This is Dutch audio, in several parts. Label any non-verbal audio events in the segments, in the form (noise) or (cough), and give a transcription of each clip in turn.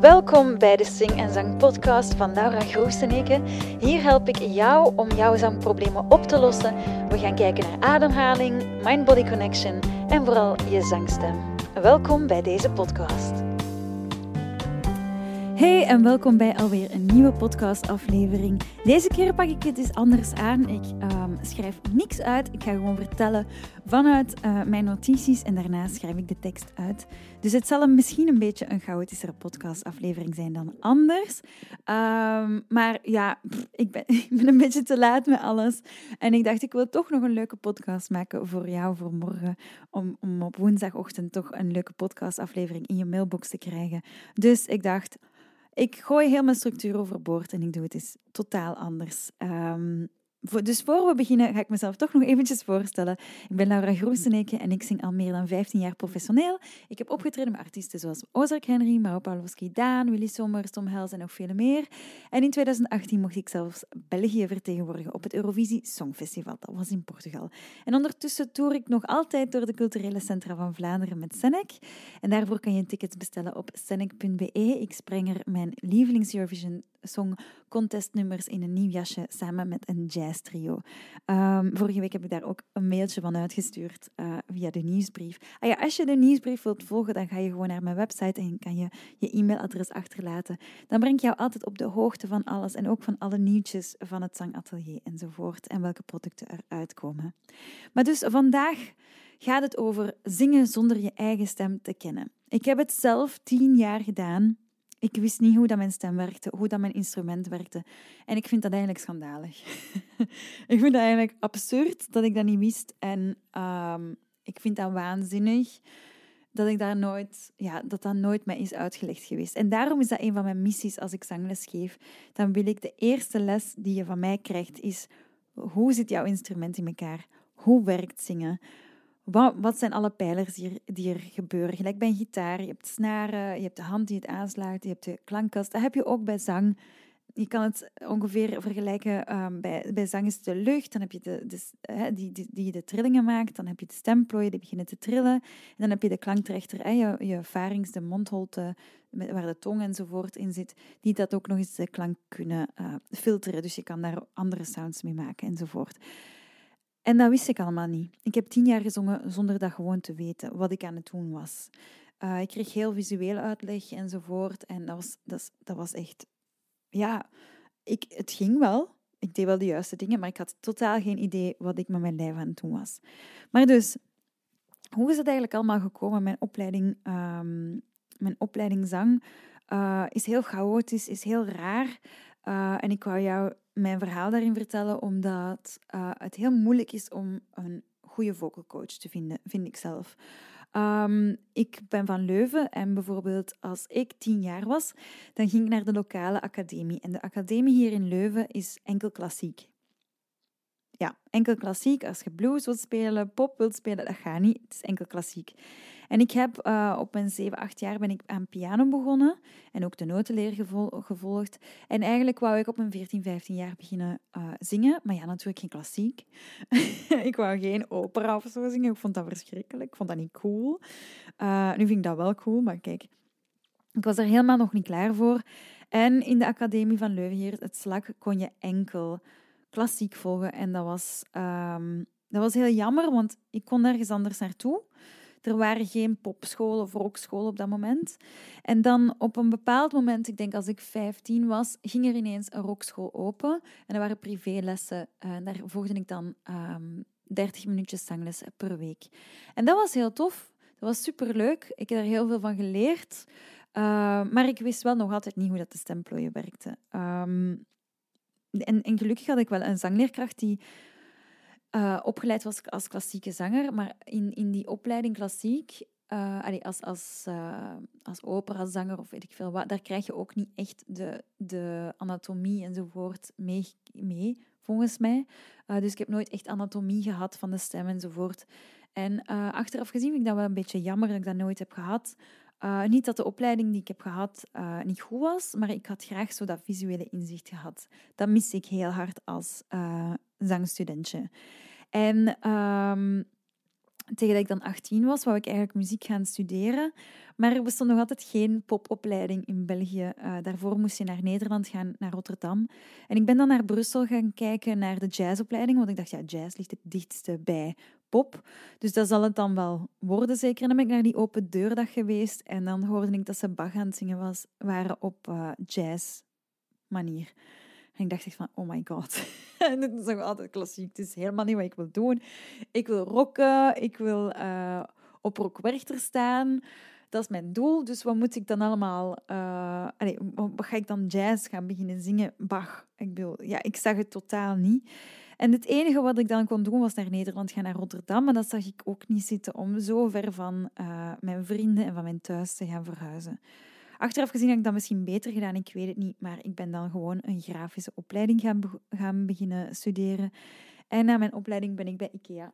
Welkom bij de Sing en Zang podcast van Laura Groeseneke. Hier help ik jou om jouw zangproblemen op te lossen. We gaan kijken naar ademhaling, mind-body connection en vooral je zangstem. Welkom bij deze podcast. Hey en welkom bij alweer een nieuwe podcastaflevering. Deze keer pak ik het eens anders aan. Ik ehm, schrijf niks uit. Ik ga gewoon vertellen vanuit uh, mijn notities en daarna schrijf ik de tekst uit. Dus het zal misschien een beetje een chaotischere podcastaflevering zijn dan anders. Um, maar ja, ik, ben, (laughs) ik ben een beetje te laat met alles. En ik dacht, ik wil toch nog een leuke podcast maken voor jou voor morgen. Om, om op woensdagochtend toch een leuke podcastaflevering in je mailbox te krijgen. Dus ik dacht ik gooi heel mijn structuur overboord en ik doe het eens totaal anders. Um, dus voor we beginnen ga ik mezelf toch nog eventjes voorstellen. Ik ben Laura Groeseneke en ik zing al meer dan 15 jaar professioneel. Ik heb opgetreden met artiesten zoals Ozark Henry, Maro Pawlowski, Daan, Willy Sommers, Tom Hels en nog vele meer. En in 2018 mocht ik zelfs België vertegenwoordigen op het Eurovisie Songfestival. Dat was in Portugal. En ondertussen toer ik nog altijd door de culturele centra van Vlaanderen met Senec. En daarvoor kan je tickets bestellen op senec.be. Ik spreng er mijn lievelings Eurovision Song Contest nummers in een nieuw jasje samen met een jazz trio. Um, vorige week heb ik daar ook een mailtje van uitgestuurd uh, via de nieuwsbrief. Ah ja, als je de nieuwsbrief wilt volgen, dan ga je gewoon naar mijn website en kan je je e-mailadres achterlaten. Dan breng ik jou altijd op de hoogte van alles en ook van alle nieuwtjes van het zangatelier enzovoort en welke producten eruit komen. Maar dus vandaag gaat het over zingen zonder je eigen stem te kennen. Ik heb het zelf tien jaar gedaan ik wist niet hoe dat mijn stem werkte, hoe dat mijn instrument werkte. En ik vind dat eigenlijk schandalig. (laughs) ik vind dat eigenlijk absurd dat ik dat niet wist. En um, ik vind dat waanzinnig dat ik daar nooit, ja, dat dat nooit mij is uitgelegd geweest. En daarom is dat een van mijn missies als ik zangles geef. Dan wil ik de eerste les die je van mij krijgt, is hoe zit jouw instrument in elkaar? Hoe werkt zingen? Wat, wat zijn alle pijlers die er, die er gebeuren? Gelijk bij een gitaar, je hebt snaren, je hebt de hand die het aanslaat, je hebt de klankkast. Dat heb je ook bij zang. Je kan het ongeveer vergelijken, um, bij, bij zang is het de lucht, dan heb je de, de, die, die, die de trillingen maakt, dan heb je de stemplooien die beginnen te trillen, en dan heb je de klanktrechter, je, je varings, de mondholte, waar de tong enzovoort in zit, die dat ook nog eens de klank kunnen uh, filteren. Dus je kan daar andere sounds mee maken enzovoort. En dat wist ik allemaal niet. Ik heb tien jaar gezongen zonder dat gewoon te weten wat ik aan het doen was. Uh, ik kreeg heel visueel uitleg enzovoort. En dat was, dat, dat was echt... Ja, ik, het ging wel. Ik deed wel de juiste dingen, maar ik had totaal geen idee wat ik met mijn lijf aan het doen was. Maar dus, hoe is het eigenlijk allemaal gekomen? Mijn opleiding, um, mijn opleiding zang uh, is heel chaotisch, is heel raar. Uh, en ik wou jou mijn verhaal daarin vertellen, omdat uh, het heel moeilijk is om een goede vocal coach te vinden, vind ik zelf. Um, ik ben van Leuven en bijvoorbeeld als ik tien jaar was, dan ging ik naar de lokale academie. En de academie hier in Leuven is enkel klassiek. Ja, enkel klassiek. Als je blues wilt spelen, pop wilt spelen, dat gaat niet. Het is enkel klassiek. En ik heb uh, op mijn 7, 8 jaar ben ik aan piano begonnen en ook de notenleer gevolgd. En eigenlijk wou ik op mijn 14, 15 jaar beginnen uh, zingen, maar ja, natuurlijk geen klassiek. (laughs) ik wou geen opera of zo zingen, ik vond dat verschrikkelijk, ik vond dat niet cool. Uh, nu vind ik dat wel cool, maar kijk, ik was er helemaal nog niet klaar voor. En in de Academie van Leuven hier, het SLAK, kon je enkel klassiek volgen. En dat was, um, dat was heel jammer, want ik kon nergens anders naartoe. Er waren geen popscholen of rockscholen op dat moment. En dan op een bepaald moment, ik denk als ik 15 was, ging er ineens een rockschool open. En er waren privélessen. En daar volgde ik dan um, ehm, 30 minuutjes zangles per week. En dat was heel tof. Dat was superleuk. Ik heb er heel veel van geleerd. Uh, maar ik wist wel nog altijd niet hoe dat de stemplooien werkte. Um, en, en gelukkig had ik wel een zangleerkracht die uh, opgeleid was als klassieke zanger, maar in, in die opleiding klassiek, allee, als, als, uh, als operazanger of weet ik veel wat, daar krijg je ook niet echt de, de anatomie enzovoort mee, mee volgens mij. dus ik heb nooit echt anatomie gehad van de stem enzovoort. En achteraf gezien vind ik dat wel een beetje jammer dat ik dat nooit heb gehad. niet dat de opleiding die ik heb gehad niet goed was, maar ik had graag zo dat visuele inzicht gehad. Dat mis ik heel hard als zangstudentje. En um, tegen dat ik dan 18 was, wou ik eigenlijk muziek gaan studeren. Maar er bestond nog altijd geen popopleiding in België. Uh, daarvoor moest je naar Nederland gaan, naar Rotterdam. En ik ben dan naar Brussel gaan kijken naar de jazzopleiding, want ik dacht, ja, jazz ligt het dichtste bij pop. Dus dat zal het dan wel worden, zeker. En dan ben ik naar die open deurdag geweest en dan hoorde ik dat ze Bach aan het zingen was, waren op uh, jazz manier. En ik dacht echt van, oh my god. (laughs) en dit is nog altijd klassiek. Het is helemaal niet wat ik wil doen. Ik wil rocken. Ik wil uh, op rockwerchter staan. Dat is mijn doel. Dus wat moet ik dan allemaal... Allez, wat ga ik dan jazz gaan beginnen zingen? Bach. Ik, bedoel, ja, ik zag het totaal niet. En het enige wat ik dan kon doen was naar Nederland gaan, naar Rotterdam. Maar dat zag ik ook niet zitten om zo ver van uh, mijn vrienden en van mijn thuis te gaan verhuizen. Achteraf gezien heb ik dat misschien beter gedaan, ik weet het niet. Maar ik ben dan gewoon een grafische opleiding gaan, gaan beginnen studeren. En na mijn opleiding ben ik bij IKEA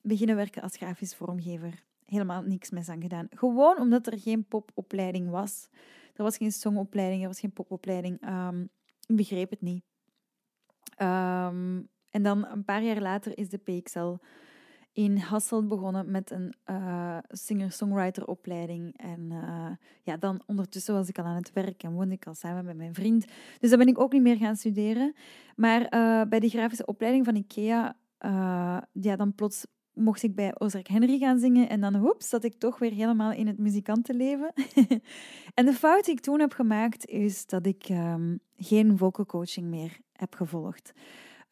beginnen werken als grafisch vormgever. Helemaal niks mis aan gedaan. Gewoon omdat er geen popopleiding was. Er was geen songopleiding, er was geen popopleiding. Um, ik begreep het niet. Um, en dan een paar jaar later is de PXL in Hasselt begonnen met een uh, singer-songwriter-opleiding. En uh, ja, dan ondertussen was ik al aan het werk en woonde ik al samen met mijn vriend. Dus dan ben ik ook niet meer gaan studeren. Maar uh, bij de grafische opleiding van IKEA, ja, dan plots mocht ik bij Ozark Henry gaan zingen. En dan, hoeps, zat ik toch weer helemaal in het muzikantenleven. (laughs) en de fout die ik toen heb gemaakt, is dat ik um, geen vocal coaching meer heb gevolgd.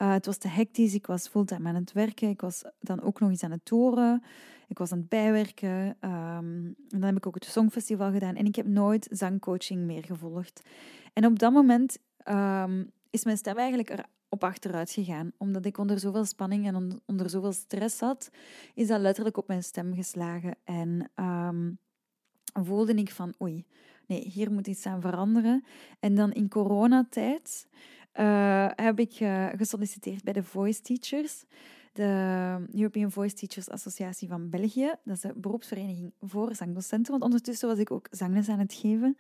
Uh, het was te hectisch, ik was fulltime aan het werken. Ik was dan ook nog eens aan het toeren. Ik was aan het bijwerken. Um, en dan heb ik ook het Songfestival gedaan. En ik heb nooit zangcoaching meer gevolgd. En op dat moment um, is mijn stem eigenlijk er op achteruit gegaan. Omdat ik onder zoveel spanning en on onder zoveel stress zat, is dat letterlijk op mijn stem geslagen. En um, voelde ik van, oei, nee, hier moet iets aan veranderen. En dan in coronatijd uh, heb ik uh, gesolliciteerd bij de Voice Teachers, de European Voice Teachers Associatie van België. Dat is de beroepsvereniging voor zangdocenten, want ondertussen was ik ook zangles aan het geven.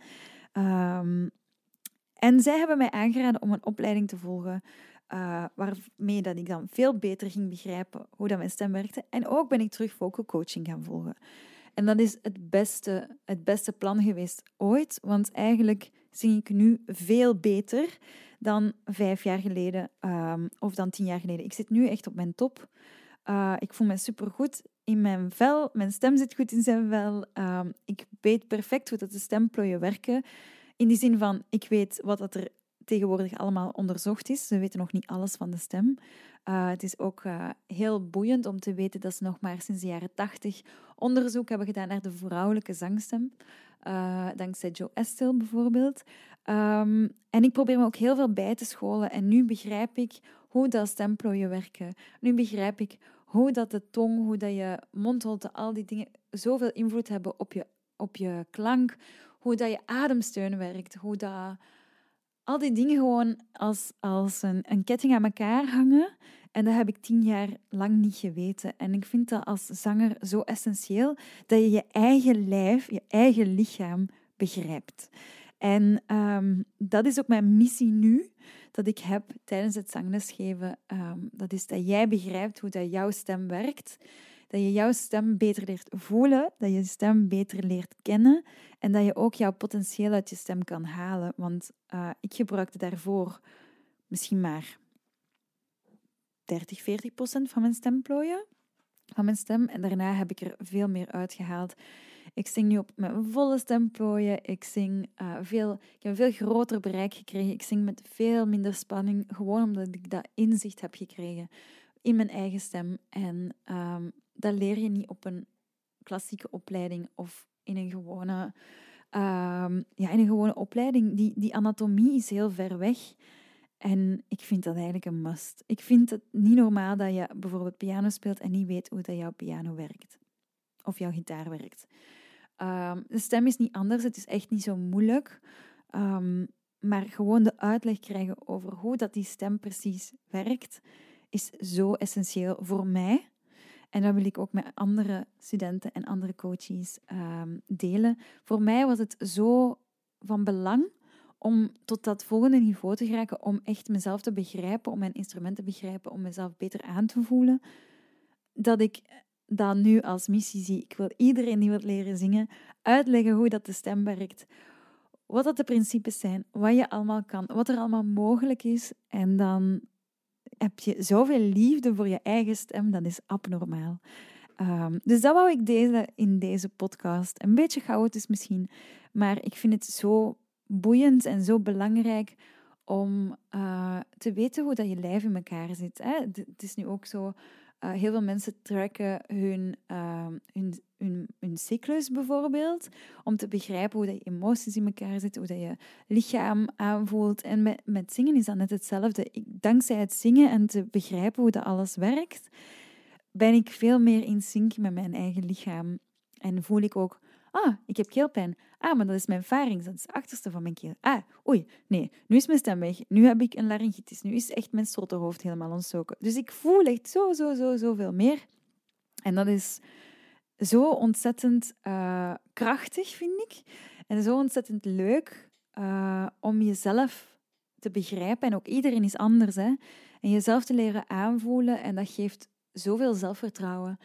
Um, en zij hebben mij aangeraden om een opleiding te volgen, uh, waarmee dat ik dan veel beter ging begrijpen hoe dat mijn stem werkte. En ook ben ik terug vocal coaching gaan volgen. En dat is het beste, het beste plan geweest ooit, want eigenlijk zing ik nu veel beter dan vijf jaar geleden um, of dan tien jaar geleden. Ik zit nu echt op mijn top. Uh, ik voel me supergoed in mijn vel. Mijn stem zit goed in zijn vel. Um, ik weet perfect hoe dat de stemplooien werken. In die zin van, ik weet wat dat er tegenwoordig allemaal onderzocht is. Ze weten nog niet alles van de stem. Uh, het is ook uh, heel boeiend om te weten dat ze nog maar sinds de jaren tachtig onderzoek hebben gedaan naar de vrouwelijke zangstem. Dankzij Joe Estel bijvoorbeeld. Um, en ik probeer me ook heel veel bij te scholen. En nu begrijp ik hoe dat stemplooien werken. Nu begrijp ik hoe dat de tong, hoe dat je mondholte, al die dingen zoveel invloed hebben op je, op je klank. Hoe dat je ademsteun werkt. Hoe dat al die dingen gewoon als, als een, een ketting aan elkaar hangen. En dat heb ik tien jaar lang niet geweten. En ik vind dat als zanger zo essentieel dat je je eigen lijf, je eigen lichaam begrijpt. En um, dat is ook mijn missie nu, dat ik heb tijdens het zanglesgeven. Um, dat is dat jij begrijpt hoe dat jouw stem werkt. Dat je jouw stem beter leert voelen, dat je stem beter leert kennen en dat je ook jouw potentieel uit je stem kan halen. Want uh, ik gebruikte daarvoor misschien maar 30, 40 procent van mijn stemplooien, van mijn stem. En daarna heb ik er veel meer uitgehaald. Ik zing nu op mijn volle stemplooien. Ik zing uh, veel, ik heb een veel groter bereik gekregen. Ik zing met veel minder spanning, gewoon omdat ik dat inzicht heb gekregen in mijn eigen stem. En um, dat leer je niet op een klassieke opleiding of in een gewone, um, ja, in een gewone opleiding. Die, die anatomie is heel ver weg. En ik vind dat eigenlijk een must. Ik vind het niet normaal dat je bijvoorbeeld piano speelt en niet weet hoe dat jouw piano werkt. Of jouw gitaar werkt. Um, de stem is niet anders, het is echt niet zo moeilijk. Um, maar gewoon de uitleg krijgen over hoe dat die stem precies werkt, is zo essentieel voor mij. En dat wil ik ook met andere studenten en andere coaches um, delen. Voor mij was het zo van belang om tot dat volgende niveau te geraken, om echt mezelf te begrijpen, om mijn instrument te begrijpen, om mezelf beter aan te voelen, dat ik dat nu als missie zie. Ik wil iedereen die wil leren zingen uitleggen hoe dat de stem werkt, wat dat de principes zijn, wat je allemaal kan, wat er allemaal mogelijk is. En dan heb je zoveel liefde voor je eigen stem, dat is abnormaal. Um, dus dat wou ik delen in deze podcast. Een beetje chaotisch misschien, maar ik vind het zo boeiend en zo belangrijk om uh, te weten hoe dat je lijf in elkaar zit. Hè? Het is nu ook zo, uh, heel veel mensen trekken hun, uh, hun, hun, hun, cyclus bijvoorbeeld, om te begrijpen hoe dat je emoties in elkaar zitten, hoe dat je lichaam aanvoelt. En met, met zingen is dat net hetzelfde. Ik, dankzij het zingen en te begrijpen hoe dat alles werkt, ben ik veel meer in sync met mijn eigen lichaam. En voel ik ook Ah, ik heb keelpijn. Ah, maar dat is mijn pharynx, dat is het achterste van mijn keel. Ah, oei, nee, nu is mijn stem weg. Nu heb ik een laryngitis. Nu is echt mijn slotterhoofd helemaal ontstoken. Dus ik voel echt zo, zo, zo, zoveel meer. En dat is zo ontzettend uh, krachtig, vind ik. En zo ontzettend leuk uh, om jezelf te begrijpen. En ook iedereen is anders, hè. En jezelf te leren aanvoelen. En dat geeft zoveel zelfvertrouwen.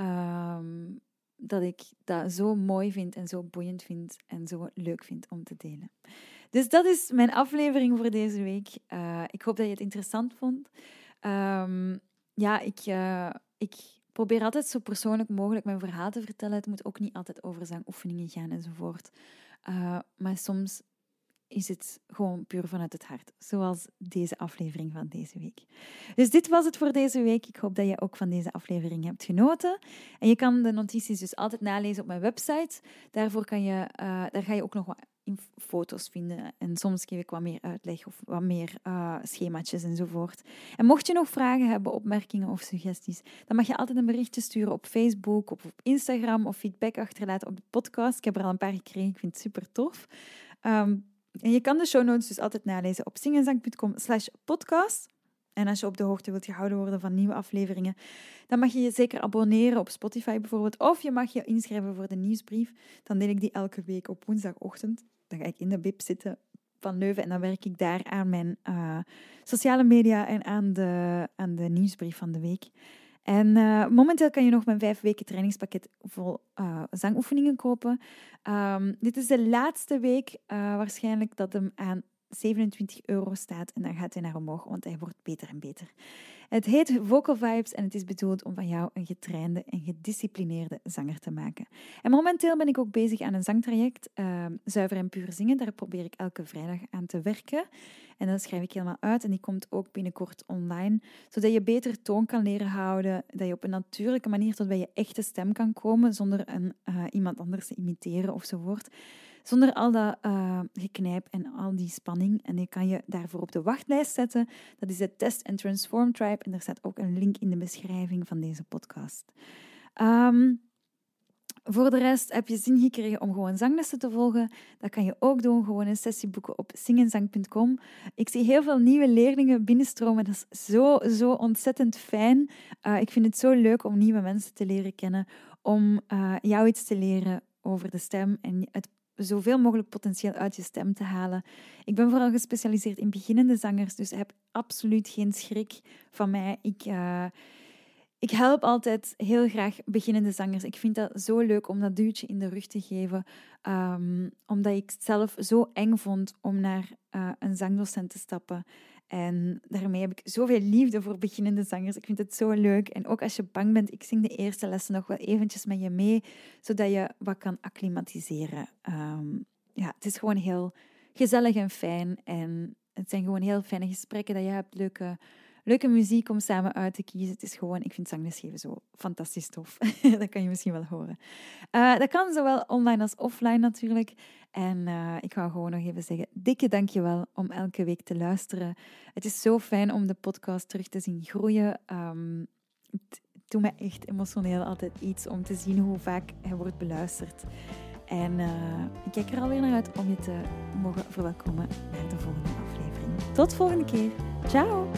Um, dat ik dat zo mooi vind en zo boeiend vind en zo leuk vind om te delen. Dus dat is mijn aflevering voor deze week. Uh, ik hoop dat je het interessant vond. Um, ja, ik, uh, ik probeer altijd zo persoonlijk mogelijk mijn verhaal te vertellen. Het moet ook niet altijd over zangoefeningen gaan enzovoort. Uh, maar soms is het gewoon puur vanuit het hart, zoals deze aflevering van deze week. Dus dit was het voor deze week. Ik hoop dat je ook van deze aflevering hebt genoten. En je kan de notities dus altijd nalezen op mijn website. Daarvoor kan je, uh, daar ga je ook nog wat foto's vinden. En soms geef ik wat meer uitleg of wat meer uh, schemaatjes enzovoort. En mocht je nog vragen hebben, opmerkingen of suggesties, dan mag je altijd een berichtje sturen op Facebook of op Instagram of feedback achterlaten op de podcast. Ik heb er al een paar gekregen, ik vind het super tof. Um, en je kan de show notes dus altijd nalezen op zingenzang.com slash podcast. En als je op de hoogte wilt gehouden worden van nieuwe afleveringen, dan mag je je zeker abonneren op Spotify bijvoorbeeld. Of je mag je inschrijven voor de nieuwsbrief. Dan deel ik die elke week op woensdagochtend. Dan ga ik in de bib zitten van Leuven en dan werk ik daar aan mijn uh, sociale media en aan de, aan de nieuwsbrief van de week. En uh, momenteel kan je nog mijn vijf weken trainingspakket vol uh, zangoefeningen kopen. Um, dit is de laatste week uh, waarschijnlijk dat hem aan 27 euro staat. En dan gaat hij naar omhoog, want hij wordt beter en beter. Het heet Vocal Vibes en het is bedoeld om van jou een getrainde en gedisciplineerde zanger te maken. En momenteel ben ik ook bezig aan een zangtraject, uh, Zuiver en Puur Zingen. Daar probeer ik elke vrijdag aan te werken. En dat schrijf ik helemaal uit en die komt ook binnenkort online, zodat je beter toon kan leren houden, dat je op een natuurlijke manier tot bij je echte stem kan komen, zonder een, uh, iemand anders te imiteren ofzovoort. Zonder al dat uh, en al die spanning. En je kan je daarvoor op de wachtlijst zetten. Dat is de Test and Transform Tribe. En daar staat ook een link in de beschrijving van deze podcast. Um, voor de rest heb je zin gekregen om gewoon zanglessen te volgen. Dat kan je ook doen, gewoon een sessie boeken op zingenzang.com. Ik zie heel veel nieuwe leerlingen binnenstromen. Dat is zo, zo ontzettend fijn. Uh, ik vind het zo leuk om nieuwe mensen te leren kennen, om uh, jou iets te leren over de stem en het zoveel mogelijk potentieel uit je stem te halen. Ik ben vooral gespecialiseerd in beginnende zangers, dus heb absoluut geen schrik van mij. Ik, uh, ik help altijd heel graag beginnende zangers. Ik vind dat zo leuk om dat duwtje in de rug te geven, um, omdat ik het zelf zo eng vond om naar uh, een zangdocent te stappen. En daarmee heb ik zoveel liefde voor beginnende zangers. Ik vind het zo leuk. En ook als je bang bent, ik zing de eerste lessen nog wel eventjes met je mee, zodat je wat kan acclimatiseren. Um, ja, het is gewoon heel gezellig en fijn. En het zijn gewoon heel fijne gesprekken dat je hebt, leuke leuke muziek om samen uit te kiezen. Het is gewoon, ik vind zanglesgeven zo fantastisch tof. (laughs) dat kan je misschien wel horen. Uh, dat kan zowel online als offline natuurlijk. En uh, ik wou gewoon nog even zeggen, dikke dankjewel om elke week te luisteren. Het is zo fijn om de podcast terug te zien groeien. Um, het doet me echt emotioneel altijd iets om te zien hoe vaak hij wordt beluisterd. En uh, ik kijk er alweer naar uit om je te mogen verwelkomen naar de volgende aflevering. Tot volgende keer. Ciao!